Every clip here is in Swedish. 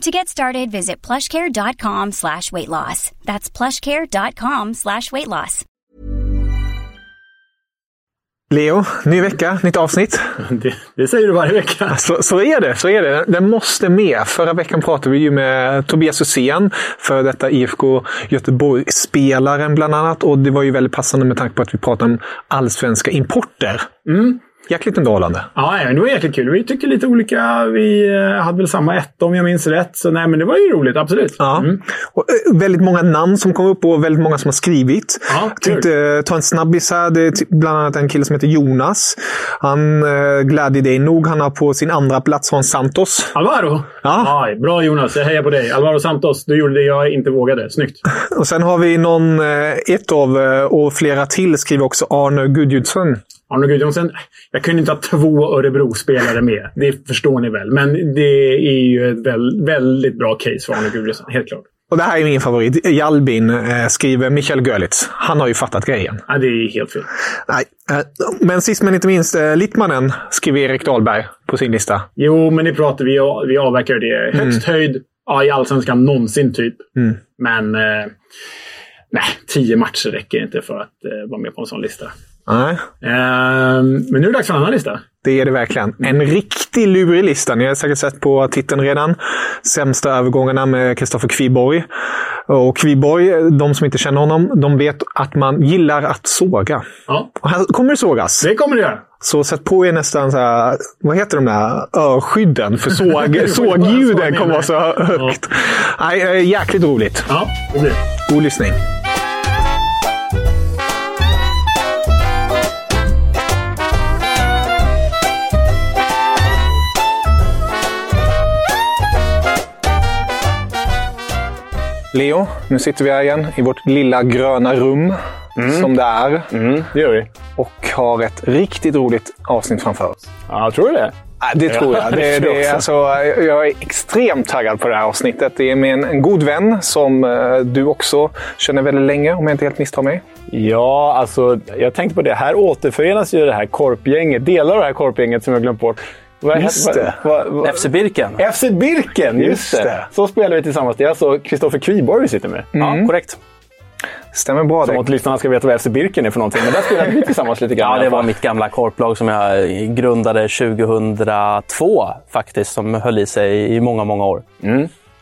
To get started, visit plushcare.com slash weight loss. That's plushcare.com slash weight loss. Leo, ny vecka, nytt avsnitt. Det, det säger du varje vecka. Så, så är det. så är det. Den måste med. Förra veckan pratade vi ju med Tobias Hysén, för detta IFK Göteborg-spelaren bland annat. Och det var ju väldigt passande med tanke på att vi pratade om allsvenska importer. Mm. Jäkligt underhållande. Ja, det var jäkligt kul. Vi tycker lite olika. Vi eh, hade väl samma ett om jag minns rätt. Så nej, men det var ju roligt, absolut. Ja. Mm. Och, eh, väldigt många namn som kom upp och väldigt många som har skrivit. Ja, Jag tänkte eh, ta en snabbis här. Det är ty- bland annat en kille som heter Jonas. Han glädjer dig nog. Han har på sin andra plats Juan Santos. Alvaro? Ja. Ja, bra Jonas, jag hejar på dig. Alvaro Santos, du gjorde det jag inte vågade. Snyggt. Och sen har vi någon, ett av, och flera till, skriver också Arne Gudjudsson. Arne Gudjonsen, jag kunde inte ha två Örebro-spelare med. Det förstår ni väl. Men det är ju ett väl, väldigt bra case för Arne Gudjonsen. Helt klart. Och det här är min favorit. Jalbin eh, skriver Michael Görlitz. Han har ju fattat grejen. Ja, det är helt fel. Nej. eh, Men sist men inte minst, eh, Littmannen skriver Erik Dahlberg på sin lista. Jo, men det pratar vi Vi avverkar det. Högst höjd ja, i Allsvenskan någonsin, typ. Men eh, nej, tio matcher räcker inte för att eh, vara med på en sån lista. Nej. Eh, men nu är det dags för en annan lista. Det är det verkligen. En riktig lurig lista. Ni har säkert sett på titeln redan. Sämsta övergångarna med Kristoffer Kviborg. Och Kviborg, de som inte känner honom, de vet att man gillar att såga. Ja, Och här kommer det sågas. det kommer det göra. Så sätt på er nästan så här, vad heter de där örskydden? För såg, sågljuden kommer vara så högt. Nej, eh, jäkligt roligt. Ja, det blir. God lyssning. Leo, nu sitter vi här igen i vårt lilla gröna rum. Som det är. Mm, det gör vi. Och har ett riktigt roligt avsnitt framför oss. Ja, tror du det? Det tror jag. Det, det är alltså, jag är extremt taggad på det här avsnittet. Det är med en, en god vän som eh, du också känner väldigt länge, om jag inte helt misstar mig. Ja, alltså jag tänkte på det. Här återförenas ju det här korpgänget. Delar av det här korpgänget som jag glömt bort. Vad- Just det. vad- vad- FC Birken. FC Birken, just, Just det. Så spelar vi tillsammans. Det är alltså Kristoffer Kviborg vi sitter med. Ja, korrekt. Stämmer bra Som det. att lyssnarna ska veta vad FC Birken är för någonting. Men där spelade vi tillsammans lite grann. Ja, det var mitt gamla korplag som jag grundade 2002 faktiskt, som höll i sig i många, många år.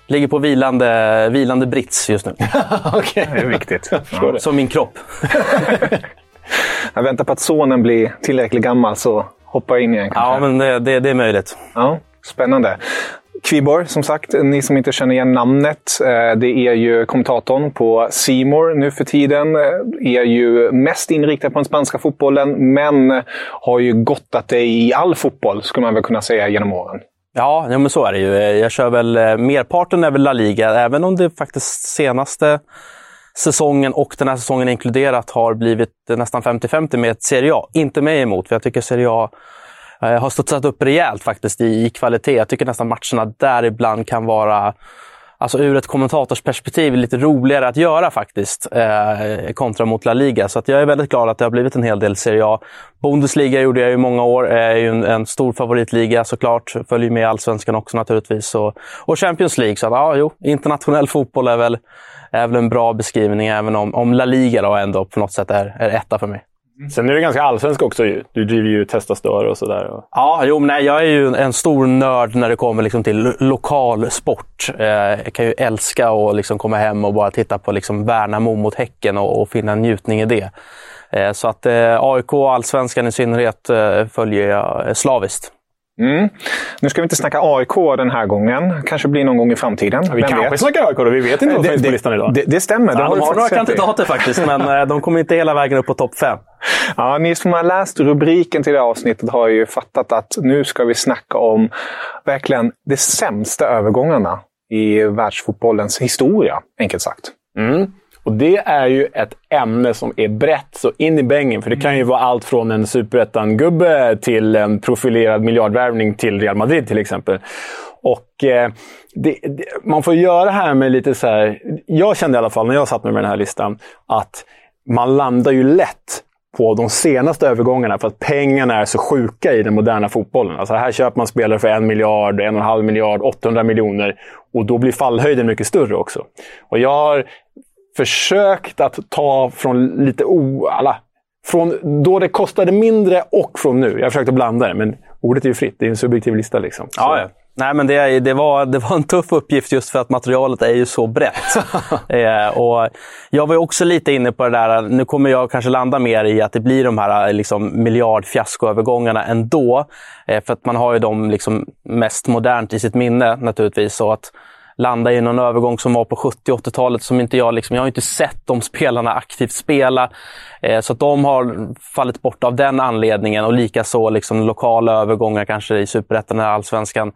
Ligger på vilande, vilande brits just nu. Okej. Det är viktigt. Som min kropp. Jag väntar på att sonen blir tillräckligt gammal så hoppar jag in igen kanske. Ja, men det, det, det är möjligt. Ja, spännande. Kviborg, som sagt, ni som inte känner igen namnet. eh, Det är ju kommentatorn på Simor nu för tiden. eh, Är ju mest inriktad på den spanska fotbollen, men har ju gottat dig i all fotboll, skulle man väl kunna säga, genom åren. Ja, ja, men så är det ju. Jag kör väl, eh, merparten är väl La Liga, även om det faktiskt senaste säsongen och den här säsongen inkluderat har blivit nästan 50-50 med Serie A. Inte mig emot, för jag tycker Serie A eh, har studsat upp rejält faktiskt i, i kvalitet. Jag tycker nästan matcherna där ibland kan vara Alltså ur ett kommentatorsperspektiv lite roligare att göra faktiskt, eh, kontra mot La Liga. Så att jag är väldigt glad att det har blivit en hel del Serie A. Bundesliga gjorde jag i många år, eh, är ju en, en stor favoritliga såklart. Följer med i Allsvenskan också naturligtvis. Och, och Champions League. Så att, ja, jo, internationell fotboll är väl, är väl en bra beskrivning, även om, om La Liga då ändå på något sätt är, är etta för mig. Sen är det ganska allsvensk också. Du driver ju Testa Stör och sådär. Ja, jo, nej, jag är ju en stor nörd när det kommer liksom till lokal sport. Eh, jag kan ju älska att liksom komma hem och bara titta på liksom Värnamo mot Häcken och, och finna njutning i det. Eh, så att eh, AIK och allsvenskan i synnerhet eh, följer jag slaviskt. Mm. Nu ska vi inte snacka AIK den här gången. Kanske blir någon gång i framtiden. Ja, vi Vem kanske vet? snackar AIK då. Vi vet inte vad som finns på listan idag. det, det stämmer. Ja, har de har några kandidater faktiskt, men eh, de kommer inte hela vägen upp på topp fem. Ja, ni som har läst rubriken till det här avsnittet har ju fattat att nu ska vi snacka om verkligen de sämsta övergångarna i världsfotbollens historia, enkelt sagt. Mm. Och det är ju ett ämne som är brett så in i bängen. För det kan ju vara allt från en superettan-gubbe till en profilerad miljardvärvning till Real Madrid till exempel. Och eh, det, det, Man får göra det här med lite så här... Jag kände i alla fall när jag satt med den här listan att man landar ju lätt på de senaste övergångarna för att pengarna är så sjuka i den moderna fotbollen. Alltså här köper man spelare för en miljard, en och en halv miljard, 800 miljoner och då blir fallhöjden mycket större också. Och jag har försökt att ta från lite o... Alla, från då det kostade mindre och från nu. Jag har försökt att blanda det, men ordet är ju fritt. Det är en subjektiv lista. Liksom. Ja, ja. Nej, men det, det, var, det var en tuff uppgift just för att materialet är ju så brett. eh, och jag var också lite inne på det där, nu kommer jag kanske landa mer i att det blir de här liksom, miljardfiaskoövergångarna ändå. Eh, för att man har ju dem liksom mest modernt i sitt minne naturligtvis. Så att landa i någon övergång som var på 70 och 80-talet som inte jag liksom, jag har inte sett de spelarna aktivt spela. Eh, så att de har fallit bort av den anledningen och likaså liksom lokala övergångar kanske i Superettan eller Allsvenskan.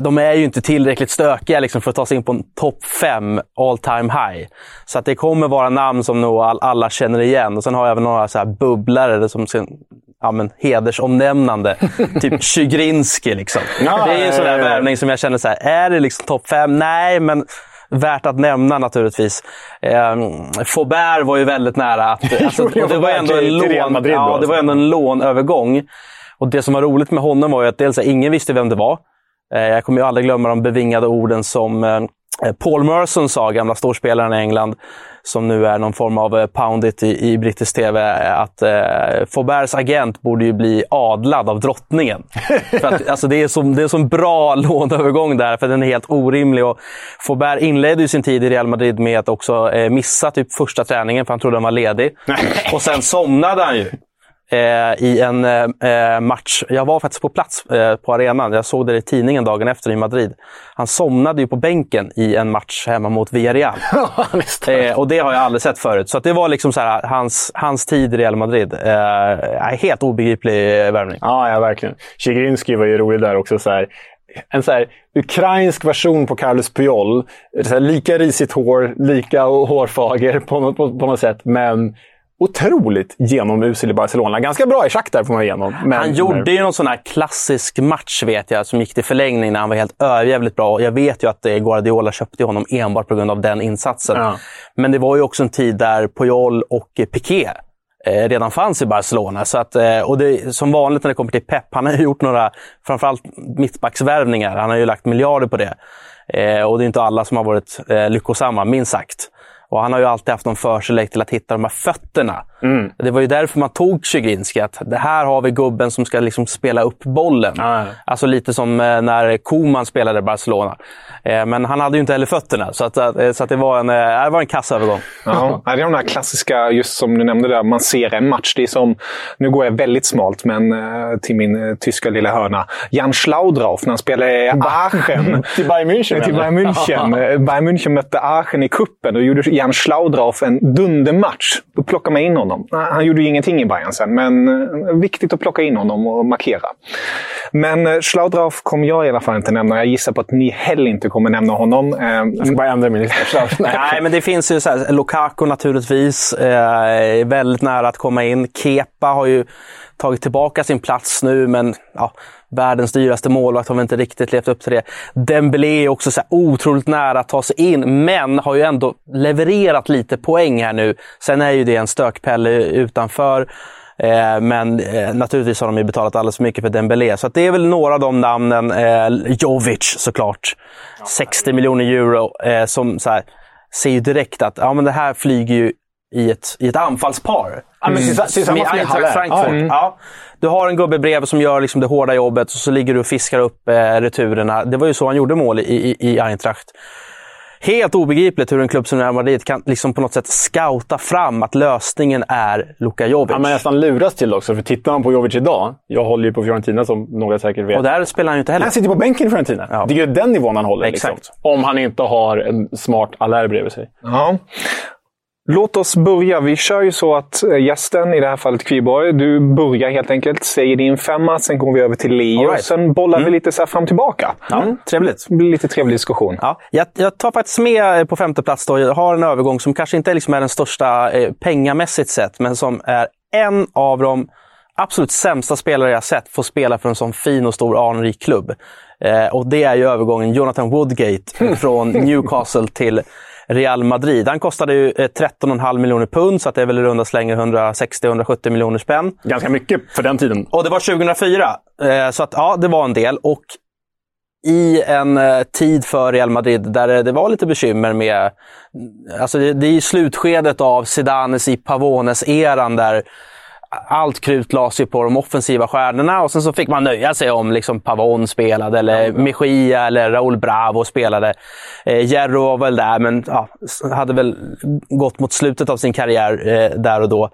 De är ju inte tillräckligt stökiga liksom för att ta sig in på en topp 5, all time high. Så att det kommer vara namn som nog alla känner igen. Och Sen har jag även några så här bubblare som ja, men, hedersomnämnande. typ Zygrinski. Liksom. Ja, det är ju en sån där värvning som jag känner så här, är det liksom topp fem? Nej, men värt att nämna naturligtvis. Eh, Faubert var ju väldigt nära att... Alltså, det var ändå en lån, ja, det var ändå en lånövergång. Och det som var roligt med honom var ju att dels ingen visste vem det var. Eh, jag kommer ju aldrig glömma de bevingade orden som eh, Paul Merson sa, gamla storspelaren i England, som nu är någon form av eh, poundit i, i brittisk tv, eh, att eh, Fauberts agent borde ju bli adlad av drottningen. för att, alltså, det, är så, det är en bra låneövergång där, för den är helt orimlig. Och Faubert inledde ju sin tid i Real Madrid med att också eh, missa typ första träningen, för han trodde han var ledig. Och sen somnade han ju eh, i en eh, match. Jag var faktiskt på plats eh, på arenan. Jag såg det i tidningen dagen efter i Madrid. Han somnade ju på bänken i en match hemma mot Villarreal. eh, och det har jag aldrig sett förut. Så det var liksom så här, hans, hans tid i Real Madrid. Eh, helt obegriplig värvning. Ja, ja verkligen. Zygrinski var ju rolig där också. Så här. En så här, ukrainsk version på Carlos Puyol. Lika risigt hår, lika hårfager på på, på något sätt. Men otroligt genomusel i Barcelona. Ganska bra i schack där får man igenom. Men, Han gjorde ju någon sån här klassisk match vet jag, som gick till förlängning när han var helt överjävligt bra. Och Jag vet ju att eh, Guardiola köpte honom enbart på grund av den insatsen. Ja. Men det var ju också en tid där Puyol och eh, Piqué eh, redan fanns i Barcelona. Så att, eh, och det, som vanligt när det kommer till Pep, han har ju gjort några, framförallt mittbacksvärvningar. Han har ju lagt miljarder på det. Eh, och det är inte alla som har varit eh, lyckosamma, minst sagt. Och han har ju alltid haft någon förkärlek till att hitta de här fötterna. Det var ju därför man tog Zygrinski. Att det här har vi gubben som ska liksom spela upp bollen. Ja. Alltså lite som eh, när Koman spelade i Barcelona. Eh, men han hade ju inte heller fötterna. Så, att, eh, så att det, var en, det var en kassövergång. Ja, det är de där klassiska, just som du nämnde där, man ser en match. Det är som, nu går jag väldigt smalt, men till min tyska lilla hörna. Jan Schlaudrauf när han spelade i Aachen. Till Bayern München? till? Bayern München. Bayern München mötte Aachen i kuppen Då gjorde Jan Schlaudrauf en dundermatch. Då plockade man in honom. Nej, Han gjorde ju ingenting i Bayern sen, men eh, viktigt att plocka in honom och markera. Men eh, Schlaudrauf kommer jag i alla fall inte nämna. Jag gissar på att ni heller inte kommer nämna honom. Eh, Jag ska bara ändra min lista. Nej, men det finns ju så här, Lukaku naturligtvis. Eh, väldigt nära att komma in. Kepa har ju tagit tillbaka sin plats nu, men ja, världens dyraste målvakt har väl inte riktigt levt upp till det. Dembélé är också så här otroligt nära att ta sig in, men har ju ändå levererat lite poäng här nu. Sen är ju det en stökpelle utanför. Eh, men eh, naturligtvis har de ju betalat alldeles för mycket för Dembélé. Så det är väl några av de namnen. Eh, Jovic såklart. 60 miljoner euro. Eh, som så här, ser ju direkt att ja, men det här flyger ju i ett, i ett anfallspar. Ja, men tillsammans- Med med Eintracht Haller. Frankfurt. Ja, mm. Ja. Du har en gubbe bredvid som gör liksom det hårda jobbet och så ligger du och fiskar upp eh, returerna. Det var ju så han gjorde mål i, i, i Eintracht. Helt obegripligt hur en klubb som Real Madrid kan liksom på något sätt scouta fram att lösningen är Luka Jovic. Ja, men nästan luras till också. För tittar man på Jovic idag, jag håller ju på Fiorentina som några säkert vet. och där spelar han ju inte heller. Han sitter på bänken i Fiorentina. Ja. Det är ju den nivån han håller. Exakt. Liksom. Om han inte har en smart Allaire bredvid sig. Ja. Låt oss börja. Vi kör ju så att eh, gästen, i det här fallet Kviborg, du börjar helt enkelt. Säger din femma, sen går vi över till Leo. All right. Sen bollar vi lite så fram och tillbaka. Ja, trevligt. Det blir lite trevlig diskussion. Ja, jag, jag tar faktiskt med eh, på femte plats då. Jag har en övergång som kanske inte liksom är den största eh, pengamässigt sett, men som är en av de absolut sämsta spelare jag sett få spela för en sån fin och stor anrik klubb. Eh, och det är ju övergången Jonathan Woodgate från Newcastle till Real Madrid. Han kostade ju eh, 13,5 miljoner pund, så att det är väl i runda slängar 160-170 miljoner spänn. Ganska mycket för den tiden. Och det var 2004, eh, så att ja, det var en del. Och i en eh, tid för Real Madrid där det, var lite bekymmer med... Alltså det, det är i slutskedet av Zidanes i Pavones-eran där allt krut lades ju på de offensiva stjärnorna och sen så fick man nöja sig om liksom Pavon spelade eller Mejia eller Raúl Bravo spelade. Eh, Jerro var väl där, men ja, hade väl gått mot slutet av sin karriär eh, där och då.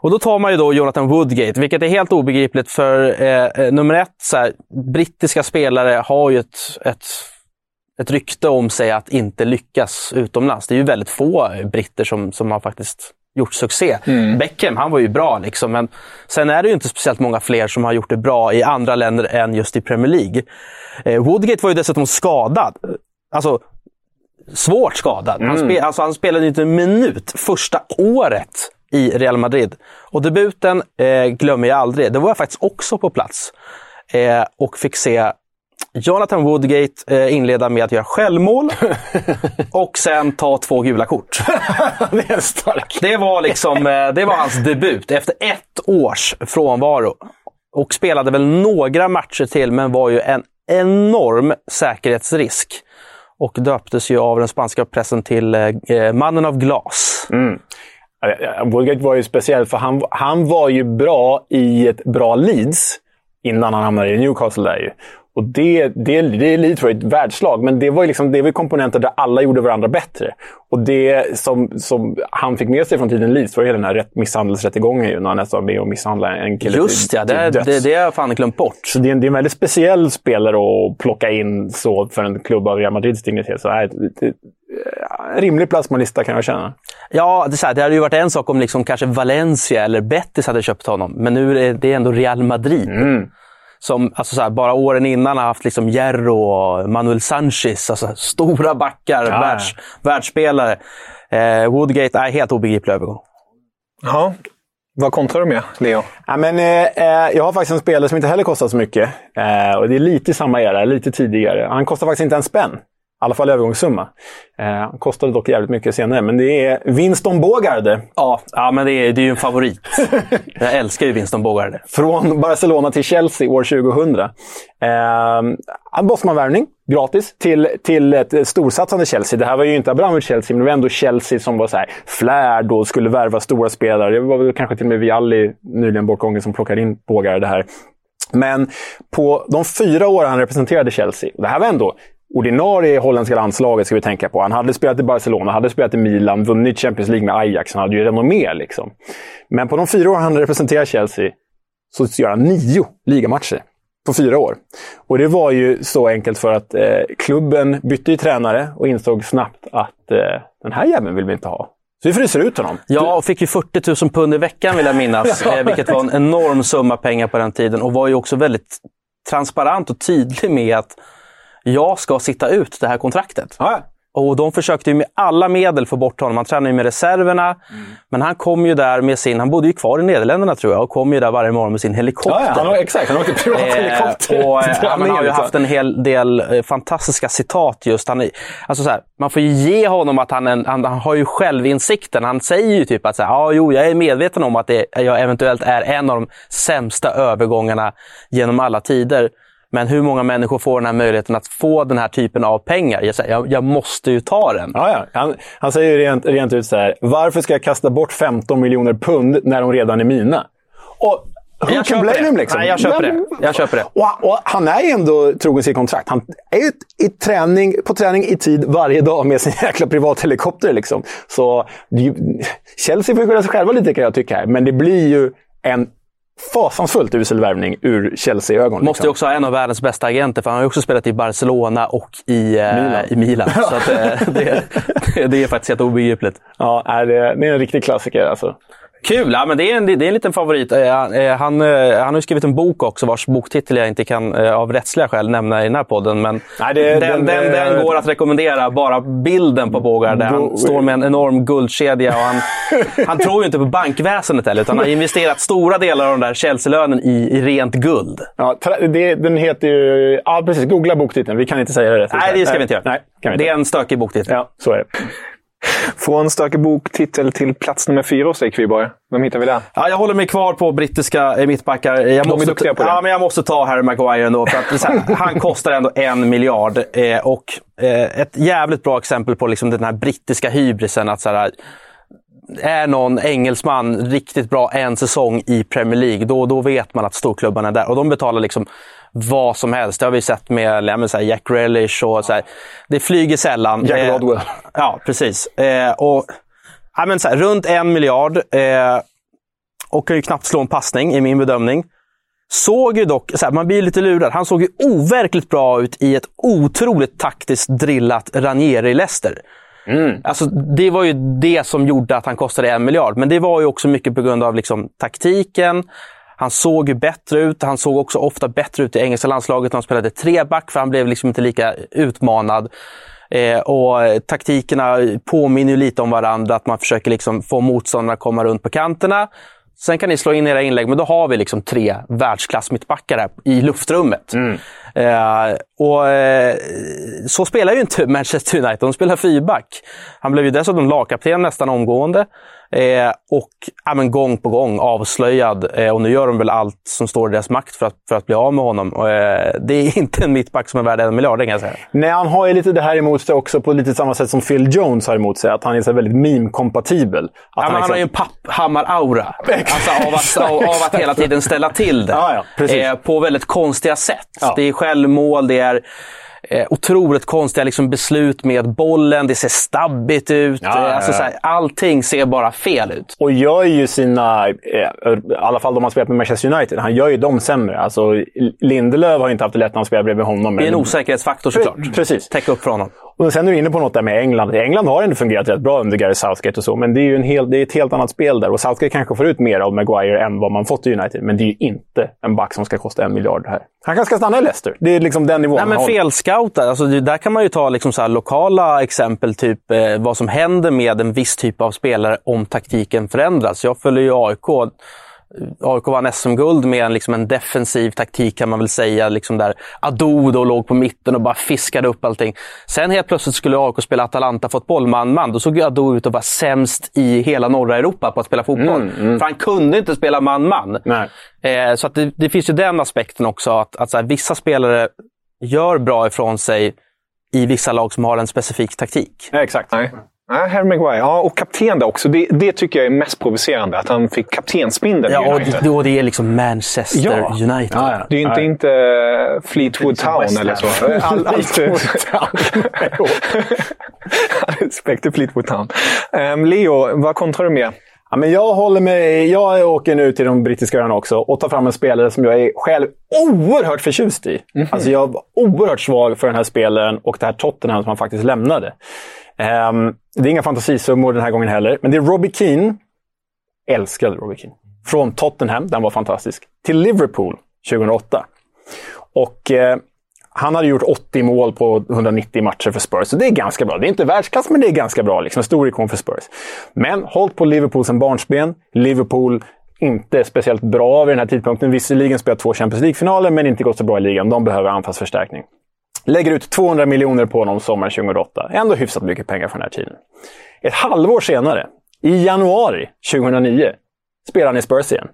Och då tar man ju då Jonathan Woodgate, vilket är helt obegripligt för eh, eh, nummer ett, så här, brittiska spelare har ju ett, ett, ett rykte om sig att inte lyckas utomlands. Det är ju väldigt få britter som, som har faktiskt gjort succé. Beckham, han var ju bra liksom, men sen är det ju inte speciellt många fler som har gjort det bra i andra länder än just i Premier League. Eh, Woodgate var ju dessutom skadad. Alltså, svårt skadad. Han, spe, alltså, han spelade inte en minut första året i Real Madrid. Och debuten eh, glömmer jag aldrig. Det var jag faktiskt också på plats eh, och fick se Jonathan Woodgate eh, inleda med att göra självmål och sen ta två gula kort. det är starkt. Det var, liksom, eh, det var hans debut efter ett års frånvaro. Och spelade väl några matcher till, men var ju en enorm säkerhetsrisk. Och döptes ju av den spanska pressen till eh, mannen av glas. Woodgate var ju speciell för han, han var ju bra i ett bra Leeds innan han hamnade i Newcastle. Där ju. Och det, det, det var ju ett världslag, men det var liksom, det var komponenter där alla gjorde varandra bättre. Och det som, som han fick med sig från tiden Leeds var ju den här rätt, misshandelsrättegången ju, när han nästan var med och misshandlade en kille Just till, ja, till det, döds. det, det har jag fan glömt bort. Så det är, en, det är en väldigt speciell spelare att plocka in så för en klubb av Real Madrids dignitet. Så nej, det, det, en rimlig plats på en lista kan jag känna. Ja, det, är så här, det hade ju varit en sak om liksom kanske Valencia eller Betis hade köpt honom. Men nu är det ändå Real Madrid. Som alltså så här, bara åren innan har haft liksom Jerro och Manuel Sanchez. Alltså stora backar, Ja. världs, världsspelare. Eh, Woodgate är helt obegriplig övergång. Ja. Vad kontrar du med, Leo? Ja, men, eh, eh, jag har faktiskt en spelare som inte heller kostar så mycket. Eh, och Det är lite samma era, lite tidigare. Han kostar faktiskt inte en spänn. I alla fall övergångssumma. Eh, kostade dock jävligt mycket senare. Men det är Winston Bogarde. Ja, ja men det är, det är ju en favorit. jag älskar ju Winston Bogarde. Från Barcelona till Chelsea år 2000. Eh, Bosman-värvning, gratis, till, till ett storsatsande Chelsea. Det här var ju inte Abramovic Chelsea, men det var ändå Chelsea som var så här flärd och skulle värva stora spelare. Det var väl kanske till och med Vialli, nyligen bortgången, som plockade in Bågar det här. Men på de fyra år han representerade Chelsea, det här var ändå ordinarie holländska landslaget, ska vi tänka på. Han hade spelat i Barcelona, hade spelat i Milan, vunnit Champions League med Ajax. Han hade ju renommé liksom. Men på de fyra år han representerade Chelsea så gör han nio ligamatcher på fyra år. Och det var ju så enkelt för att eh, klubben bytte ju tränare och insåg snabbt att eh, den här jäveln vill vi inte ha. Så vi fryser ut honom. Ja, och fick ju 40 000 pund i veckan vill jag minnas. Ja. eh, vilket var en enorm summa pengar på den tiden. Och var ju också väldigt transparent och tydlig med att jag ska sitta ut det här kontraktet. Ja, Och de försökte ju med alla medel få bort honom. Han tränade ju med reserverna. Mm. Men han kom ju där med sin... Han bodde ju kvar i Nederländerna tror jag och kom ju där varje morgon med sin helikopter. ja, ja han, har- exakt. Han åkte privat helikopter. Eh, och, eh, han har ju haft en hel del eh, fantastiska citat just. Han alltså så här, man får ju ge honom att han, en, han, han har ju självinsikten. Han säger ju typ att så här, ja, jo, jag är medveten om att det, jag eventuellt är en av de sämsta övergångarna genom alla tider. Men hur många människor får den här möjligheten att få den här typen av pengar? Jag, säger, jag, jag måste ju ta den. Ja, ja. Han, han säger ju rent, rent ut så här. Varför ska jag kasta bort 15 miljoner pund när de redan är mina? Och Who Jag can köper blame him liksom? Nej, jag köper det. Jag köper det. Och, och han är ju ändå trogen sitt kontrakt. Han är ju i träning, på träning i tid varje dag med sin jäkla privathelikopter. Liksom. Så Chelsea får skylla sig själva lite kan jag tycka. Här. Men det blir ju en fasansfullt usel värvning ur Chelsea-ögon. Måste ju också ha en av världens bästa agenter, för han har ju också spelat i Barcelona och i eh, Milan. I Milan. Så att, eh, det, det, det är faktiskt helt obegripligt. Ja, det är en riktig klassiker alltså. Kul! Ja, men det, är en, det är en liten favorit. Eh, Han, eh, han, eh, han har skrivit en bok också, vars boktitel jag inte kan av rättsliga skäl nämna i den här podden. Men Nej, det- den, den- den, den, går att rekommendera. Bara bilden på Bogar, där han står med en enorm guldkedja. Och han, han tror ju inte på bankväsendet heller, utan han har investerat stora delar av den där Chelsea-lönen i, i rent guld. Ja, det, den heter ju... Ja, precis. Googla boktiteln. Vi kan inte säga det rätt. Nej, det ska vi inte göra. Nej, vi Det inte. är en stökig boktitel. Ja, så är det. Från stökig boktitel till plats nummer fyra hos dig, Kviborg. Vem hittar vi där? Ja, jag håller mig kvar på brittiska eh, mittbackar. Jag måste, duktiga på det. Ja, men jag måste ta Harry Maguire ändå. För att, här, han kostar ändå en miljard. Eh, och eh, ett jävligt bra exempel på liksom, den här brittiska hybrisen. Att, så här, är någon engelsman riktigt bra en säsong i Premier League, då, då vet man att storklubbarna är där. Och de betalar liksom vad som helst. Det har vi sett med ja, så Jack Grealish och så här. Det flyger sällan. Jack Eh, Rodwell. Ja, precis. Eh, och, ja, men så här, runt en miljard. Eh, och kan ju knappt slå en passning i min bedömning. Såg ju dock, så här, man blir lite lurad, han såg ju overkligt bra ut i ett otroligt taktiskt drillat Ranieri-Leicester. Alltså, det var ju det som gjorde att han kostade en miljard. Men det var ju också mycket på grund av liksom, taktiken. Han såg ju bättre ut. Han såg också ofta bättre ut i engelska landslaget när han spelade treback, för han blev liksom inte lika utmanad. Eh, och taktikerna påminner lite om varandra, att man försöker liksom få motståndarna att komma runt på kanterna. Sen kan ni slå in era inlägg, men då har vi liksom tre världsklass mittbackar här i luftrummet. Eh, och eh, Så spelar ju inte Manchester United, de spelar fyrback. Han blev ju dessutom lagkapten nästan omgående. Eh, och ja, men gång på gång avslöjad. Eh, och nu gör de väl allt som står i deras makt för att, för att bli av med honom. Eh, det är inte en mittback som är värd en miljard, det kan jag säga. Nej, han har ju lite det här emot sig också på lite samma sätt som Phil Jones har emot sig. Att han är så väldigt meme-kompatibel. Att Ja, han liksom- har ju en papphammar-aura. Alltså av av, av att hela tiden ställa till det. Ja, ja, eh, på väldigt konstiga sätt. Ja. Det är självmål, det är eh, otroligt konstiga liksom, beslut med bollen, det ser stabbigt ut. Ja, ja, alltså, ja. så här, allting ser bara fel ut. Och gör ju sina, eh, i alla fall de har spelat med Manchester United, han gör ju dem sämre. Alltså, Lindelöf har inte haft det lätt när han spelar bredvid honom. Det är en men- osäkerhetsfaktor såklart. Precis. Täcka upp för honom. Och sen är du inne på något där med England. England har ändå fungerat rätt bra under Gary Southgate och så, men det är ju en hel, det är ett helt annat spel där. Och Southgate kanske får ut mer av Maguire än vad man fått i United, men det är ju inte en back som ska kosta en miljard här. Han kanske ska stanna i Leicester. Det är liksom den nivån Nej, men felscoutar. Alltså, där kan man ju ta liksom så lokala exempel, typ eh, vad som händer med en viss typ av spelare om taktiken förändras. Jag följer ju AIK. AIK vann SM-guld med en, liksom en defensiv taktik kan man väl säga. Liksom där Ado då låg på mitten och bara fiskade upp allting. Sen helt plötsligt skulle AIK spela Atalanta-fotboll man-man. Då såg ju Ado ut att vara sämst i hela norra Europa på att spela fotboll. För han kunde inte spela man-man. Eh, så att det, det finns ju den aspekten också. Att, att så här, vissa spelare gör bra ifrån sig i vissa lag som har en specifik taktik. Ja, exakt. Nej. Nej, Harry Maguire. Ja, och kapten där också. Det, det tycker jag är mest provocerande. Att han fick kaptensbindeln i Ja, och, United. det- och det är liksom Manchester Ja. United. Ja, ja. Det är ju inte, inte Fleetwood Town eller så. All, allt, Fleetwood Respekt till Fleetwood Town. Um, Leo, vad kontrar du med? Ja, men jag, håller med, jag åker nu till de brittiska öarna också och tar fram en spelare som jag är själv oerhört förtjust i. Alltså jag var oerhört svag för den här spelaren och det här Tottenham som han faktiskt lämnade. Ehm, det är inga fantasisummor den här gången heller, men det är Robbie Keane. Älskade Robbie Keane. Från Tottenham, den var fantastisk, till Liverpool 2008. Och eh, han hade gjort 80 mål på 190 matcher för Spurs, så det är ganska bra. Det är inte världsklass, men det är ganska bra. Liksom. En stor ikon för Spurs. Men hållit på Liverpool sedan barnsben. Liverpool inte speciellt bra vid den här tidpunkten. Visserligen spelat två Champions League-finaler, men inte gått så bra i ligan. De behöver anfallsförstärkning. Lägger ut 200 miljoner på honom sommaren 2008. Ändå hyfsat mycket pengar för den här tiden. Ett halvår senare, i januari 2009, spelar han i Spurs igen.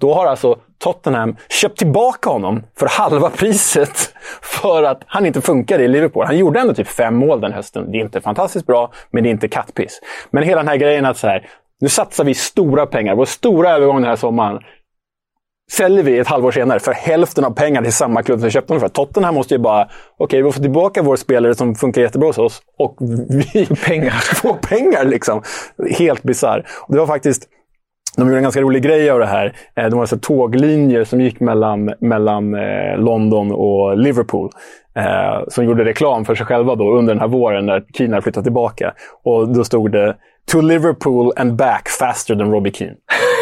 Då har alltså Tottenham köpt tillbaka honom för halva priset för att han inte funkade i Liverpool. Han gjorde ändå typ fem mål den hösten. Det är inte fantastiskt bra, men det är inte kattpiss. Men hela den här grejen att så här, nu satsar vi stora pengar. Vår stora övergång den här sommaren säljer vi ett halvår senare för hälften av pengarna till samma klubb som köpte honom för. Tottenham måste ju bara, okej, okay, vi får tillbaka vår spelare som funkar jättebra hos oss och vi pengar. får pengar. liksom. Helt bisarr. Det var faktiskt de gjorde en ganska rolig grej av det här. Eh, de var alltså tåglinjer som gick mellan, mellan eh, London och Liverpool. Eh, som gjorde reklam för sig själva då under den här våren när Kina flyttade tillbaka. Och då stod det “To Liverpool and back faster than Robbie Keane”.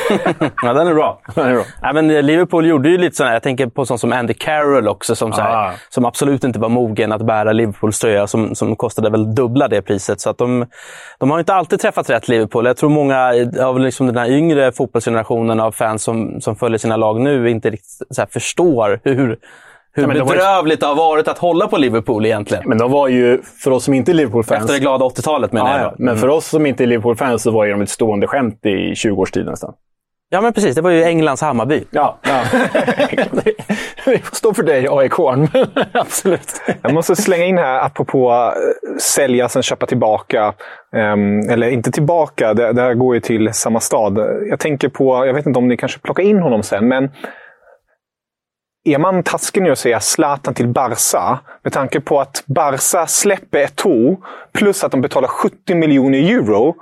ja, den är bra. Den är bra. Ja, men eh, Liverpool gjorde ju lite sådär, jag tänker på sånt som Andy Carroll också, som, såhär, ah. som absolut inte var mogen att bära Liverpools tröja, som, som kostade väl dubbla det priset. Så att de, de har inte alltid träffat rätt, Liverpool. Jag tror många av liksom den här yngre fotbollsgenerationen av fans som, som följer sina lag nu inte riktigt så förstår hur hur ja, bedrövligt det har varit att hålla på Liverpool egentligen. Men de var ju, för oss som inte är Liverpool-fans... Efter det glada 80-talet menar ja, jag. Men mm. för oss som inte är Liverpool-fans så var ju de ett stående skämt i 20 års tid nästan. Ja, men precis. Det var ju Englands Hammarby. Ja, ja. Vi får stå för dig, AIK. Absolut. Jag måste slänga in här, apropå eh, sälja, sen köpa tillbaka. Um, eller inte tillbaka, det, det här går ju till samma stad. Jag tänker på, jag vet inte om ni kanske plockar in honom sen, men är man taskig nu att säga Zlatan till Barca, med tanke på att Barca släpper Eto'o, plus att de betalar 70 miljoner euro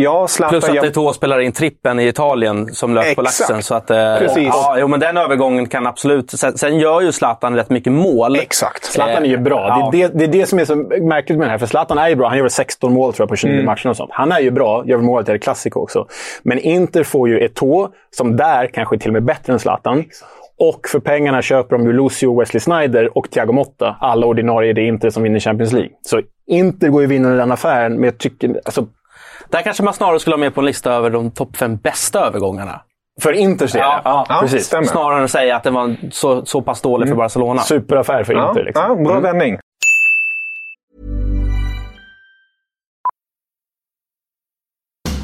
Ja, Zlatan, Plus att det två spelar in trippen i Italien som lök på laxen. Så att, eh, Precis. Ja, jo, men den övergången kan absolut... Sen, sen gör ju Zlatan rätt mycket mål. Exakt. Zlatan är ju bra. Ja. Det, är det, det, är det som är så märkligt med det här. För Zlatan är ju bra. Han gör 16 mål tror jag, på 29 mm. matcher. Och sånt. Han är ju bra. Gör målet i El Clasico också. Men Inter får ju Eto'o, som där kanske till och med är bättre än Zlatan. Och för pengarna köper de ju Lucio, Wesley Snyder och Thiago Motta. Alla ordinarie det är Inter som vinner Champions League. Så Inter går ju vinnare i den affären, men jag tycker... Alltså, där kanske man snarare skulle ha med på en lista över de topp fem bästa övergångarna. För Inters del? Ja, ja, ja, precis. Stämmer. Snarare än att säga att den var så, så pass dålig mm. för Barcelona. Superaffär för Inter. Liksom. Ja, bra mm. vändning.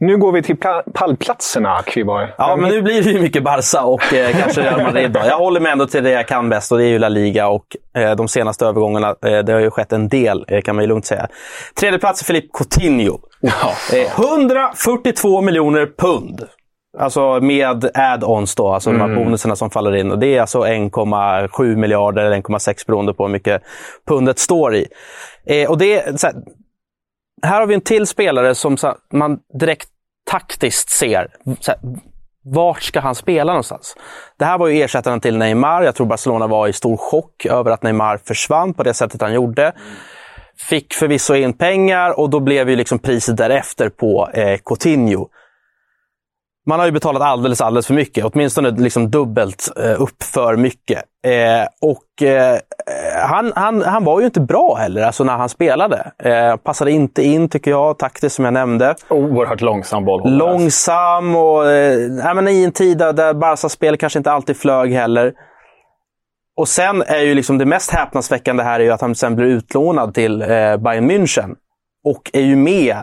Nu går vi till pallplatserna, Kviborg. Ja, men nu blir det ju mycket Barca och eh, kanske Real Madrid. Då. Jag håller mig ändå till det jag kan bäst och det är ju La Liga. Och eh, de senaste övergångarna, eh, det har ju skett en del eh, kan man ju lugnt säga. Tredje plats Filip Coutinho. Ja. 142 miljoner pund. Alltså med add-ons då, alltså mm. de här mm. bonuserna som faller in. Och det är alltså 1,7 miljarder eller 1,6 beroende på hur mycket pundet står i. Eh, och det är, här har vi en till spelare som man direkt taktiskt ser. Här, vart ska han spela någonstans? Det här var ju ersättaren till Neymar. Jag tror Barcelona var i stor chock över att Neymar försvann på det sättet han gjorde. Fick förvisso in pengar och då blev ju liksom priset därefter på eh, Coutinho. Man har ju betalat alldeles, alldeles för mycket. Åtminstone liksom dubbelt eh, upp för mycket. Eh, och eh, han, han, han var ju inte bra heller, alltså när han spelade. Eh, passade inte in, tycker jag, taktiskt som jag nämnde. Oerhört långsam boll. Långsam och eh, men i en tid där Barcas spel kanske inte alltid flög heller. Och sen är ju liksom det mest häpnadsväckande här är ju att han sen blir utlånad till eh, Bayern München. Och är ju med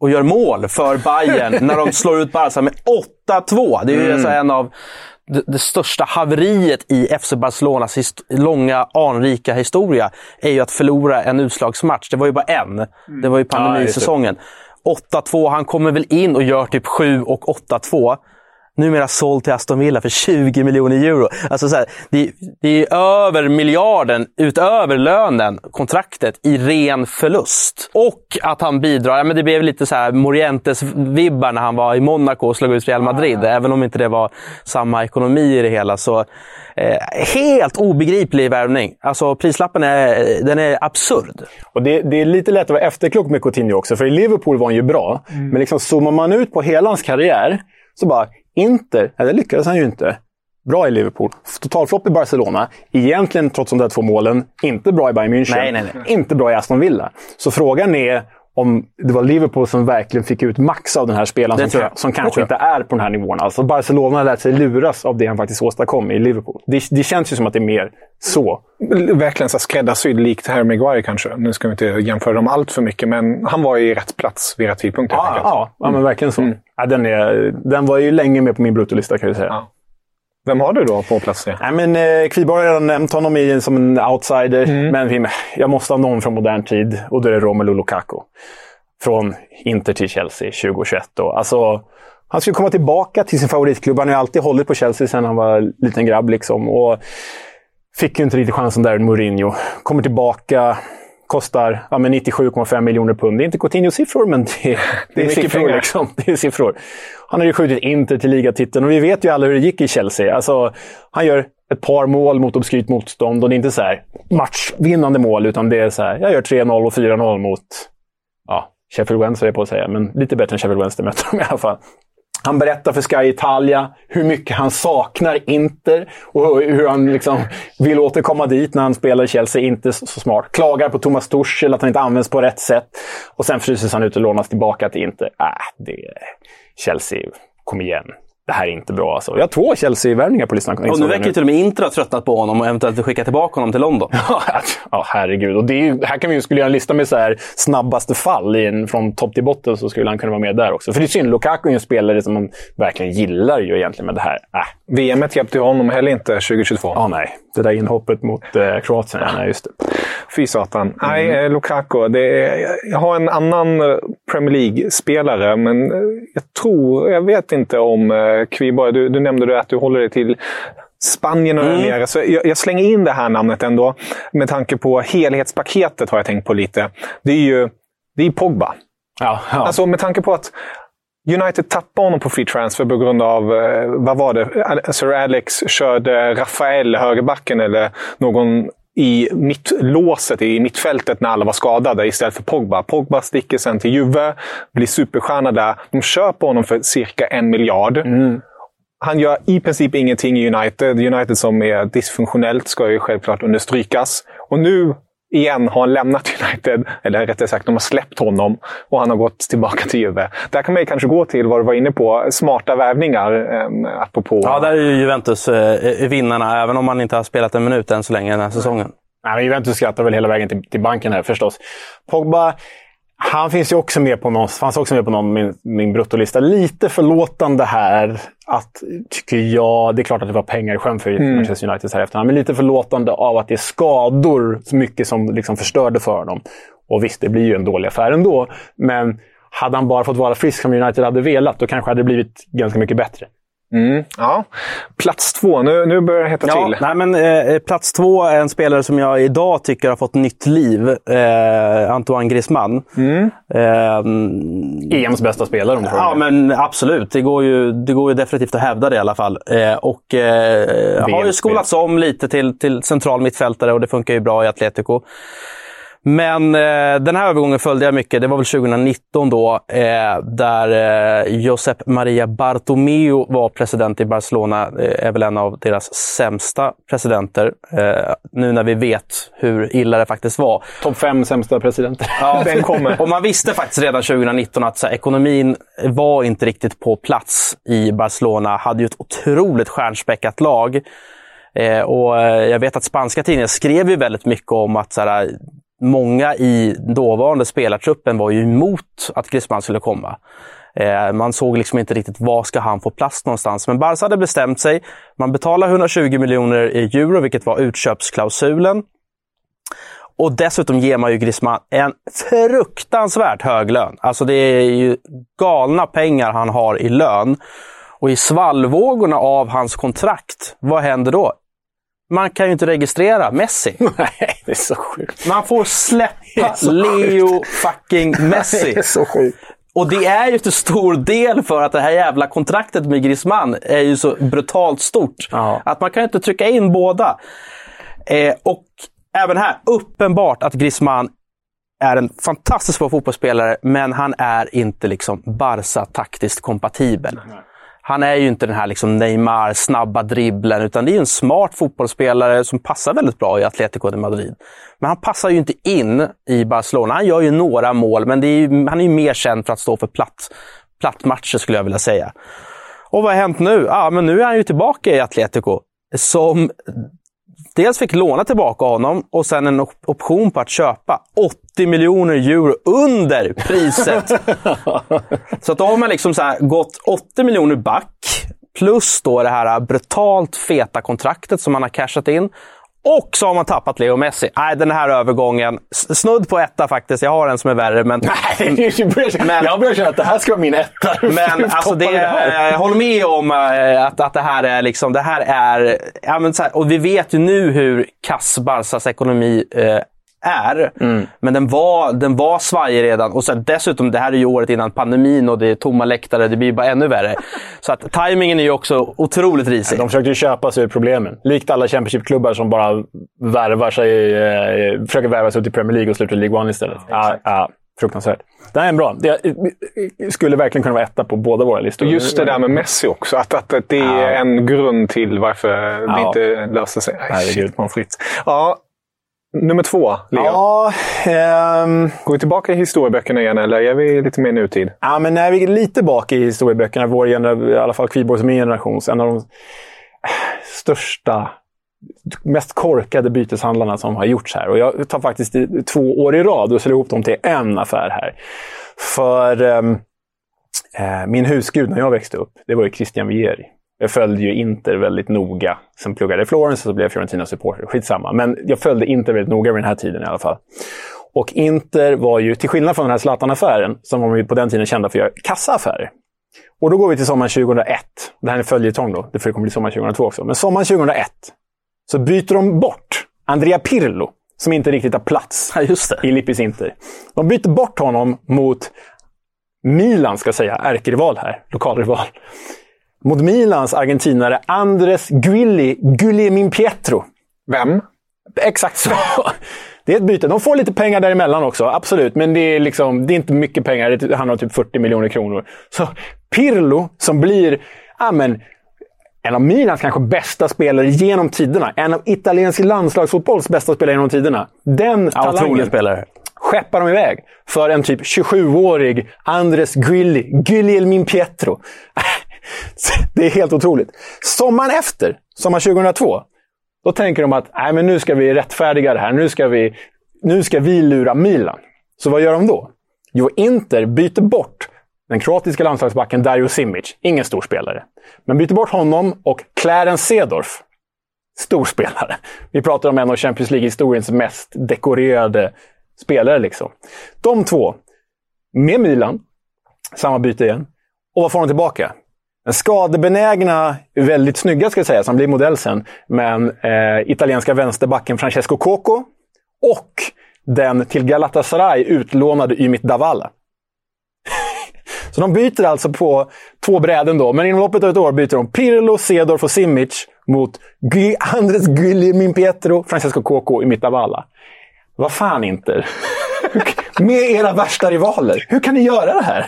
och gör mål för Bayern när de slår ut Barca med 8-2. Det är ju mm. alltså en av det, det, största haveriet i FC Barcelonas långa anrika historia är ju att förlora en utslagsmatch. Det var ju bara en. Mm. Det var ju pandemisäsongen. 8-2, han kommer väl in och gör typ 7 och 8-2. Numera såld till Aston Villa för 20 miljoner euro. Alltså så här, det, det är över miljarden utöver lönen, kontraktet, i ren förlust. Och att han bidrar, ja, men det blev lite så här Morientes-vibbar när han var i Monaco och slog ut Real Madrid. Även om inte det var samma ekonomi i det hela. Så eh, Helt obegriplig värvning. Alltså prislappen är, den är absurd. Och det, det, är lite lätt att vara efterklok med Coutinho också, för i Liverpool var han ju bra. Mm. Men liksom zoomar man ut på hela hans karriär, så bara Inter, ja, det lyckades han ju inte. Bra i Liverpool. Totalflopp i Barcelona. Egentligen, trots de där två målen, inte bra i Bayern München. Nej, nej, nej. Inte bra i Aston Villa. Så frågan är om det var Liverpool som verkligen fick ut max av den här spelaren som, som kanske inte är på den här nivån. Alltså Barcelona lärt sig luras av det han faktiskt åstadkom i Liverpool. Det, det känns ju som att det är mer så. Verkligen så skräddarsydd, likt Harry Maguire kanske. Nu ska vi inte jämföra dem allt för mycket, men han var i rätt plats vid rätt tidpunkt. Ja, ja, ja, men verkligen så. Mm. Ja, den, är, den var ju länge med på min bruttolista kan jag säga. Ja. Vem har du då på plats tre? Nej, men, eh, Kviborg har redan nämnt honom i, som en outsider. Mm. Men jag måste ha någon från modern tid och då är det Romelu Lukaku från Inter till Chelsea 2021. Då. Alltså, han skulle komma tillbaka till sin favoritklubb. Han har ju alltid hållit på Chelsea sedan han var liten grabb. Liksom. Och fick ju inte riktigt chansen där, Mourinho. Kommer tillbaka, kostar ja, 97,5 miljoner pund. Det är inte Coutinho-siffror, men det, det, det är, siffror. Liksom. Det är siffror. Han har ju skjutit Inter till ligatiteln och vi vet ju alla hur det gick i Chelsea. Alltså, han gör ett par mål mot obskyrt motstånd och det är inte så här matchvinnande mål, utan det är så här, jag gör 3-0 och 4-0 mot ja, Sheffield Wednesday på att säga, men lite bättre än Sheffield Wednesday mötte de i alla fall. Han berättar för Sky Italia hur mycket han saknar Inter och hur han liksom vill återkomma dit när han spelar i Chelsea. Inte så smart. Klagar på Thomas Tuchel, att han inte används på rätt sätt. Och sen fryses han ut och lånas tillbaka till Inter. Äh, det... Chelsea, kom igen det här är inte bra. Alltså. Jag har två Chelsea-värvningar på listan. Och nu verkar ju till och med Inter ha tröttnat på honom och eventuellt skicka tillbaka honom till London. ja, herregud. Och det är, här kan vi skulle göra en lista med så här, snabbaste fall i från topp till botten så skulle han kunna vara med där också. För det är synd, Lukaku är en spelare som man verkligen gillar ju egentligen med det här. Äh. VM hjälpte honom heller inte 2022. Ja, nej. Det där inhoppet mot eh, Kroatien, ja, nej, just det. Fy satan. Mm. Nej, eh, Lukaku. Det är, jag har en annan eh, Premier League-spelare, men eh, jag tror, jag vet inte om Kviborg, du, du nämnde att du håller dig till Spanien och mm. nere. Så jag, jag, slänger in det här namnet ändå. Med tanke på helhetspaketet har jag tänkt på lite. Det är ju det är Pogba. Ja, ja. Alltså med tanke på att United tappade honom på free transfer på grund av, vad var det? Sir Alex körde Rafael, högerbacken, eller någon i mittlåset i mittfältet när alla var skadade istället för Pogba. Pogba sticker sen till Juve, blir superstjärna där. De köper honom för cirka en miljard. Mm. Han gör i princip ingenting i United. United som är dysfunktionellt ska ju självklart understrykas. Och nu igen har han lämnat United, eller rättare sagt, de har släppt honom och han har gått tillbaka till Juve. Där kan man kanske gå till vad du var inne på, smarta värvningar. Eh, apropå... Ja, där är ju Juventus eh, vinnarna, även om man inte har spelat en minut än så länge den här säsongen. Nej, Juventus skrattar väl hela vägen till, till banken här förstås. Pogba han finns ju också med på någon, fanns också med på någon min, min bruttolista. Lite förlåtande här, att, tycker jag. Det är klart att det var pengar i sjön för mm. Manchester United här efterhand. Men lite förlåtande av att det är skador så mycket som liksom förstörde för dem. Och visst, det blir ju en dålig affär ändå. Men hade han bara fått vara frisk som United hade velat, då kanske det hade blivit ganska mycket bättre. Mm, ja. Plats två, nu, nu börjar det hetta ja, till. Nej, men, eh, plats två är en spelare som jag idag tycker har fått nytt liv. Eh, Antoine Griezmann. Mm. Eh, EMs bästa spelare om du Ja, men absolut. Det går, ju, det går ju definitivt att hävda det i alla fall. Eh, och eh, har ju skolats om lite till, till central mittfältare och det funkar ju bra i Atletico. Men eh, den här övergången följde jag mycket. Det var väl 2019 då, eh, där eh, Josep Maria Bartomeu var president i Barcelona. Eh, är väl en av deras sämsta presidenter. Eh, nu när vi vet hur illa det faktiskt var. Topp fem sämsta presidenter. Ja, den kommer. Och man visste faktiskt redan 2019 att här, ekonomin var inte riktigt på plats i Barcelona. Hade ju ett otroligt stjärnspäckat lag. Eh, och eh, jag vet att spanska tidningar skrev ju väldigt mycket om att så här, många i dåvarande spelartruppen var ju emot att Griezmann skulle komma. Eh, man såg liksom inte riktigt var ska han få plats någonstans. Men Barca hade bestämt sig. Man betalar 120 miljoner euro, vilket var utköpsklausulen. Och dessutom ger man ju Griezmann en fruktansvärt hög lön. Alltså det är ju galna pengar han har i lön. Och i svallvågorna av hans kontrakt, vad händer då? Man kan ju inte registrera Messi. Nej, det är så sjukt. Man får släppa Leo fucking Messi. Det är så sjukt. Och det är ju till stor del för att det här jävla kontraktet med Griezmann är ju så brutalt stort. Ja. Att man kan inte trycka in båda. Eh, och även här, uppenbart att Griezmann är en fantastiskt bra fotbollsspelare, men han är inte liksom Barca taktiskt kompatibel. Han är ju inte den här liksom Neymar, snabba dribblen, utan det är en smart fotbollsspelare som passar väldigt bra i Atletico de Madrid. Men han passar ju inte in i Barcelona. Han gör ju några mål, men det är ju, han är ju mer känd för att stå för platt, platt matcher skulle jag vilja säga. Och vad har hänt nu? Ja, men nu är han ju tillbaka i Atletico. Som dels fick låna tillbaka honom och sen en op- option på att köpa 80 miljoner euro under priset. så att då har man liksom så gått 80 miljoner back plus då det här brutalt feta kontraktet som man har cashat in. Och så har man tappat Leo Messi. Nej, den här övergången, snudd på etta faktiskt. Jag har en som är värre, men... Men, jag börjar känna att det här ska vara min etta. Men alltså det, jag håller med om eh, att, att det här är liksom, det här är, ja, men så här, och vi vet ju nu hur kass Barsas ekonomi eh, är. Men den var, den var svajig redan. Och sen dessutom, det här är ju året innan pandemin och det är tomma läktare. Det blir bara ännu värre. Så att tajmingen är ju också otroligt risig. De försökte ju köpa sig ur problemen. Likt alla Championship-klubbar som bara värvar sig, eh, försöker värva sig ut i Premier League och slutar i League One istället. Ja, ja, fruktansvärt. Det här är bra. Det skulle verkligen kunna vara etta på båda våra listor. Och just det där med Messi också. Att, att, att det är Ja. en grund till varför det Ja. inte löser sig. Nej, Herregud. shit, man fritt. Ja, nummer två, Leo. Ja, ehm, Går vi tillbaka i historieböckerna igen eller är vi lite mer nutid? Ja, men när vi är lite bak i historieböckerna, vår genera- i alla fall Kviborgs min generations, en av de största, mest korkade byteshandlarna som har gjorts här. Och jag tar faktiskt två år i rad och slår ihop dem till en affär här. För ehm, eh, min husgud när jag växte upp, det var ju Christian Vieri. Jag följde ju Inter väldigt noga. Sen pluggade jag i Florens och så blev jag Fiorentina-supporter. Skitsamma. Men jag följde Inter väldigt noga vid den här tiden i alla fall. Och Inter var ju, till skillnad från den här Zlatan-affären, som var på den tiden kända för att göra kassaaffärer. Och då går vi till sommaren 2001. Det här är följetong då, det kommer bli sommaren 2002 också. Men sommaren 2001 så byter de bort Andrea Pirlo, som inte riktigt har plats Ja, just det. i Lippis Inter. De byter bort honom mot Milan, ska jag säga, ärkerival här, lokalrival. Mot Milans argentinare Andres Guilli, Guillermin Pietro. Vem? Exakt så. Det är ett byte. De får lite pengar däremellan också, absolut. Men det är, liksom, det är inte mycket pengar. Det handlar om typ 40 miljoner kronor. Så Pirlo, som blir ja, men, en av Milans kanske bästa spelare genom tiderna. En av italiensk landslagsfotbolls bästa spelare genom tiderna. Den Ja, talangen spelare. skeppar de iväg för en typ 27-årig Andres Guilli, Guglielmin Pietro. Det är helt otroligt. Sommaren efter, sommar 2002, då tänker de att Nej, men nu ska vi rättfärdiga det här. Nu ska, vi, nu ska vi lura Milan. Så vad gör de då? Jo, Inter byter bort den kroatiska landslagsbacken Dario Simic. Ingen stor spelare. Men byter bort honom och Clarence Sedorf. Stor spelare. Vi pratar om en av Champions League-historiens mest dekorerade spelare. Liksom. De två, med Milan, samma byte igen. Och vad får de tillbaka? Skadebenägna, väldigt snygga ska jag säga, som blir modell sen, men eh, italienska vänsterbacken Francesco Coco och den till Galatasaray utlånade Ymit Davala. Så de byter alltså på två bräden då, men inom loppet av ett år byter de Pirlo, Cedorf och Simic mot Gy- Andres Guillermin Pietro, Francesco Coco och Ymit Davala. Vad fan inte? Med era värsta rivaler. Hur kan ni göra det här?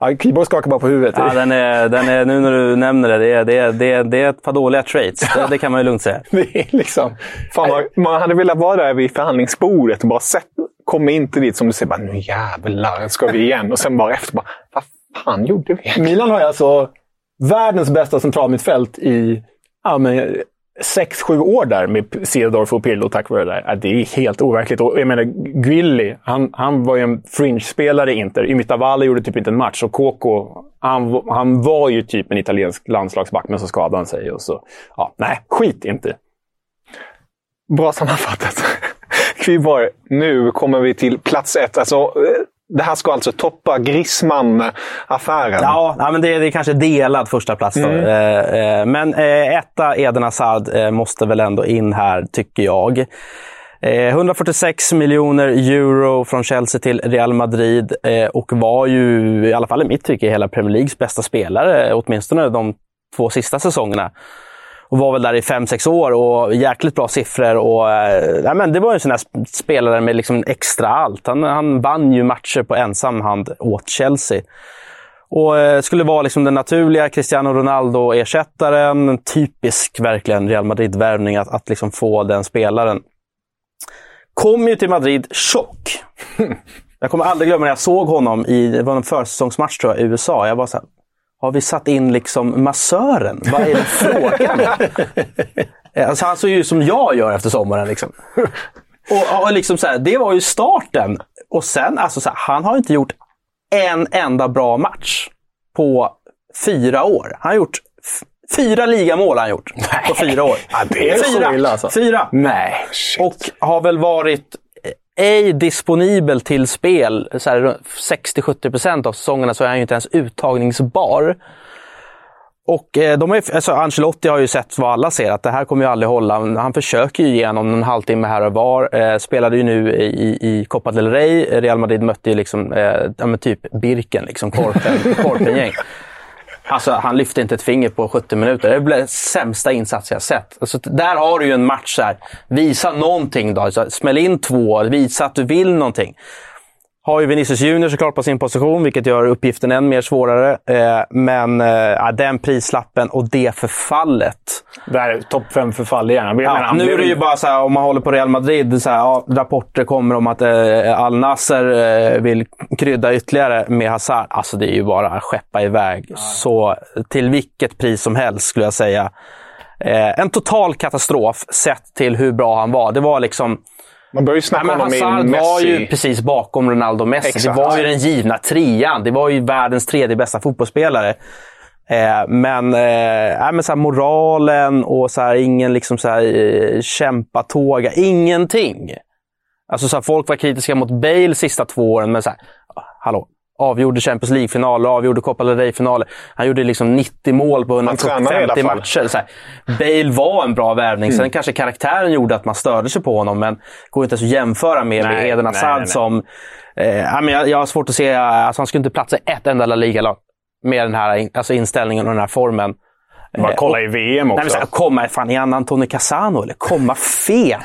Ja, Keyboard skakar bara på huvudet. Ja, den är, den är, nu när du nämner det, det är, det är, det är, det är ett par dåliga traits. Det, det kan man ju lugnt säga. Det är liksom... Fan, vad, man hade velat vara där vid förhandlingsbordet och bara sett, komma inte dit som du säger, bara, nu jävlar ska vi igen. Och sen bara efter, bara, vad fan gjorde vi? Milan har ju alltså världens bästa centralmittfält i ja, men, sex, sju år där med Cedorf och Pirlo tack vare det där. Det är helt overkligt. Och jag menar, Grilli, han, han var ju en fringe-spelare i Inter. Imitavale gjorde typ inte en match. Och Coco, han, han var ju typ en italiensk landslagsback, men så skadade han sig. Och så, ja, nej, skit inte. Bra sammanfattat. Kviborg, nu kommer vi till plats ett. Alltså, eh, det här ska alltså toppa Griezmann-affären. Ja, ja, men det, det är kanske delad första plats då. Mm. Eh, eh, men eh, etta Eden Hazard måste väl ändå in här, tycker jag. Eh, 146 miljoner euro från Chelsea till Real Madrid och var ju, i alla fall i mitt tycke, hela Premier Leagues bästa spelare, åtminstone de två sista säsongerna. Och var väl där i fem sex år och jäkligt bra siffror. Och, eh, men det var ju en sån här sp- spelare med liksom extra allt. Han, han vann ju matcher på ensam hand åt Chelsea. Och eh, skulle vara liksom den naturliga Cristiano Ronaldo-ersättaren. En Typisk verkligen Real Madrid-värvning att, att liksom få den spelaren. Kom ju till Madrid chock. Jag kommer aldrig glömma när jag såg honom i det var en försäsongsmatch tror jag, i USA. Jag var så här, har vi satt in liksom massören? Vad är det frågan alltså, han såg ju ut som jag gör efter sommaren. Liksom. Och, och liksom så här, det var ju starten. Och sen, alltså så här, han har inte gjort en enda bra match på fyra år. Han har gjort fyra ligamål har han gjort på fyra år. Ja, det är så fyra. illa, alltså. fyra. Nej. Och har väl varit ej disponibel till spel så här, runt 60-70% av säsongerna så är han ju inte ens uttagningsbar. Och eh, de har ju, alltså Ancelotti har ju sett vad alla ser, att det här kommer ju aldrig hålla. Han försöker ju igenom en halvtimme här och var. Eh, spelade ju nu i, i Copa del Rey. Real Madrid mötte ju liksom, eh, ja, typ Birken, liksom, Korpen, Korpengäng. Alltså, han lyfte inte ett finger på 70 minuter. Det blev sämsta insats jag sett. Alltså, där har du ju en match. Så här. Visa någonting då. Så, smäll in två. Visa att du vill någonting. Har ju Vinicius Junior såklart på sin position, vilket gör uppgiften än mer svårare. Eh, men eh, den prislappen och det förfallet. Där, topp fem förfall igen. Menar, Ja, nu är det ju bara så här, om man håller på Real Madrid, så här, ja, rapporter kommer om att eh, Al Nasser eh, vill krydda ytterligare med Hazard. Alltså det är ju bara att skeppa iväg. Så till vilket pris som helst skulle jag säga. Eh, en total katastrof sett till hur bra han var. Det var liksom... Man börjar ju Nej, snacka men honom Hazard var ju Messi. precis bakom Ronaldo och Messi. Exakt. Det var ju den givna trean. Det var ju världens tredje bästa fotbollsspelare. Eh, men, eh, nej, men så moralen och så här, ingen liksom så här, eh, kämpatåga. Ingenting. Alltså, så här, folk var kritiska mot Bale sista två åren, men så här, ah, hallå. Avgjorde Champions League-finaler, avgjorde Copa del Rey-finaler. Han gjorde liksom 90 mål på Han tränar i alla 150 fall. matcher. Så här, Bale var en bra värvning. Mm. Sen kanske karaktären gjorde att man störde sig på honom, men går inte ens att jämföra med, med Nej, Eden nej, Hazard nej, nej. som... Eh, ja, men jag, jag har svårt att se... Alltså, han skulle inte platsa i ett enda La Liga-lag med den här alltså, inställningen och den här formen. Bara Eh, kolla i VM Nej, också. men så komma, fan, är han Antonio Casano eller komma fet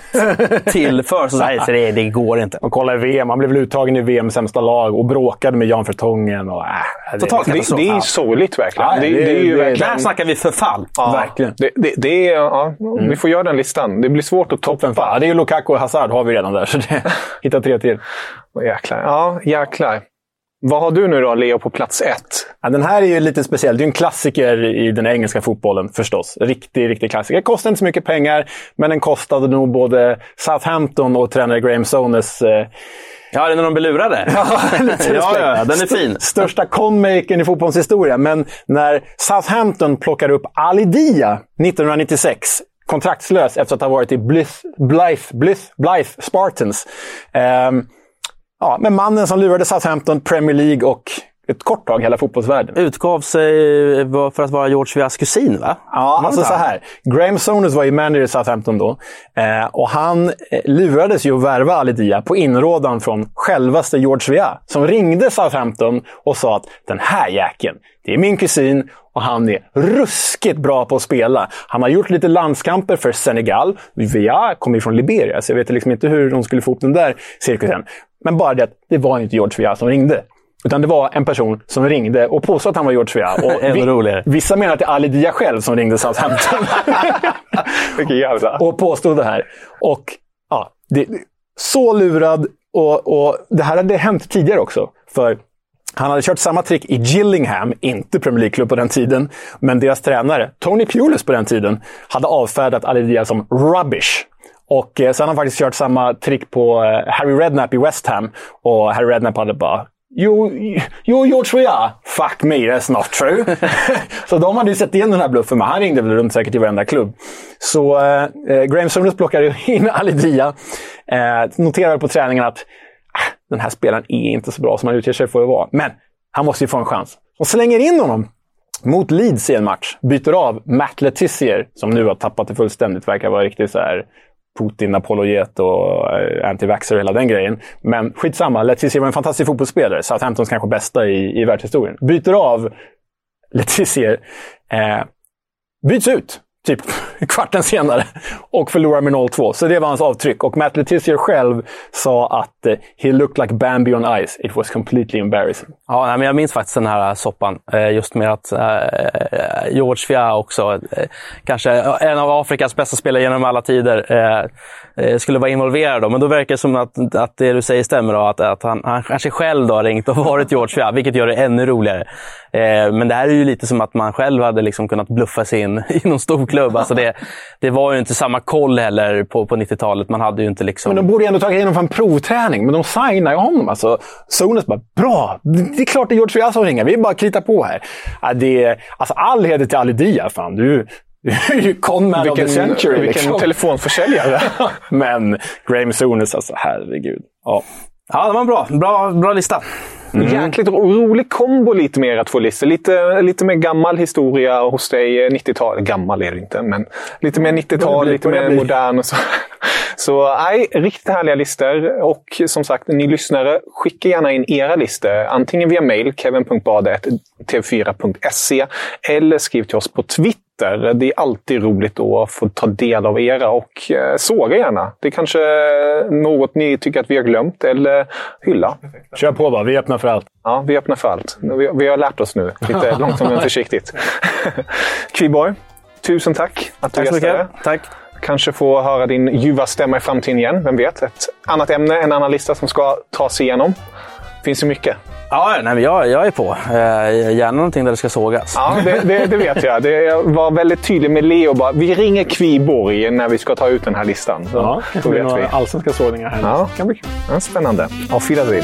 till försäsong? så det, det går inte. Och kolla i VM. Han blev väl uttagen i VMs sämsta lag och bråkade med Jan Vertongen. Och, äh, det- Totalt Det, katastrof. det är ju sorgligt verkligen. Ja, det, det- det är ju det- verkligen... Där snackar vi förfall. Ja, verkligen. Det, det, det är, ja, Vi får göra den listan. Det blir svårt att Toppen. toppa. Ja, det är ju Lukaku och Hazard har vi redan där. Så det, hitta tre till. Jäklar. Ja, jäklar. Vad har du nu då, Leo, på plats ett? Ja, den här är ju lite speciell. Det är en klassiker i den engelska fotbollen förstås. Riktig, riktig klassiker. Det kostar inte så mycket pengar, men den kostade nog både Southampton och tränare Graham Sones eh, Ja, det är när de blir lurade. Ja, lite ja, ja, den är fin. Största conmakern i fotbollens historia. Men när Southampton plockar upp Ali Dia 1996, kontraktslös efter att ha varit i Blyth, Blythe, Blythe, Blythe Spartans. Ehm, ja, men mannen som lurade Southampton, Premier League och ett kort tag hela fotbollsvärlden. Utgav sig för att vara George Vias kusin, va? Ja, alltså det så här. Graham Souness var ju manager i Southampton då. Eh, och han eh, lurades ju att värva Ali Dia på inrådan från självaste George Weah. Som ringde Southampton och sa att den här jäkeln, det är min kusin och han är ruskigt bra på att spela. Han har gjort lite landskamper för Senegal. Weah kommer ju från Liberia, så jag vet liksom inte hur de skulle få ihop den där cirkusen. Men bara det att det var inte George Weah som ringde. Utan det var en person som ringde och påstod att han var George Weah. Och Ännu roligare. Vissa menar att det är Ali Dia själv som ringde Southampton. Vilken jävla... och påstod det här. Och ja, det, så lurad. Och, och det här hade hänt tidigare också. För han hade kört samma trick i Gillingham, inte Premier League-klubb på den tiden. Men deras tränare, Tony Pulis på den tiden, hade avfärdat Ali Dia som rubbish. Och eh, sen har han faktiskt kört samma trick på eh, Harry Redknapp i West Ham. Och Harry Redknapp hade bara You, you George jag. Fuck me, that's not true. så de hade ju sett igen den här bluffen, men han ringde väl runt säkert i varenda klubb. Så eh, eh Graham Souness plockade in Ali Dia. Eh, noterade på träningen att ah, den här spelaren är inte så bra som han utger sig för att vara. Men han måste ju få en chans. De slänger in honom mot Leeds i en match. Byter av Matt Letizier, som nu har tappat det fullständigt. Verkar vara riktigt så här Putin-apologet och eh, anti-vaxxer och hela den grejen. Men skitsamma, Letizia var en fantastisk fotbollsspelare. Southamptons kanske bästa i, i världshistorien. Byter av Letizia. Eh, byts ut typ kvarten senare och förlorar med 0-2. Så det var hans avtryck. Och Matt Letizier själv sa att eh, “He looked like Bambi on ice. It was completely embarrassing”. Ja, men jag minns faktiskt den här eh, soppan. Eh, just med att George Fia också, kanske en av Afrikas bästa spelare genom alla tider, skulle vara involverad. Men då verkar det som att, att det du säger stämmer. Då, att, att han, han kanske själv då har ringt och varit George Fia, vilket gör det ännu roligare. Men det här är ju lite som att man själv hade liksom kunnat bluffa sig in i någon stor klubb. Alltså det, det var ju inte samma koll heller på, på 90-talet. Man hade ju inte liksom... Men de borde ju ändå tagit igenom en provträning. Men de signar ju honom. Alltså, Sones bara, bra! Det är klart det är George Fias som ringer. Vi bara kritar på här. Ja, det, alltså, all heder till Ali Dia. Fan. Du, du conman of the century. Vilken liksom. telefonförsäljare. men Graham Sones, alltså herregud. Ja. Ja, det var bra, bra, bra lista. Mm. Jäkligt rolig kombo lite mer att få listor. Lite, lite mer gammal historia hos dig. 90-tal. Gammal är det inte, men lite mer 90-tal, lite mer modern. Och så. Så nej, riktigt härliga listor. Och som sagt, ni lyssnare, skicka gärna in era listor. Antingen via mail, kevin.badet.tv4.se eller skriv till oss på Twitter. Det är alltid roligt att få ta del av era och eh, såga gärna. Det är kanske något ni tycker att vi har glömt eller hylla. Kör på bara, vi är öppna för allt. Ja, vi är öppna för allt. Vi, vi har lärt oss nu, lite långsamt men försiktigt. Kviborg, tusen tack att du Tack så gästade. mycket. Tack. Kanske få höra din ljuva stämma i framtiden igen. Vem vet? Ett annat ämne, en annan lista som ska tas igenom. Finns ju mycket. Ja, nej, jag, jag är på. Eh, gärna någonting där det ska sågas. Ja, det, det, det vet jag. Det, jag var väldigt tydlig med Leo. Bara, vi ringer Kviborg när vi ska ta ut den här listan. Så, Ja, kanske blir några allsvenska sågningar här. Ja, kan bli. Ja, spännande. Auf Wiedersehen.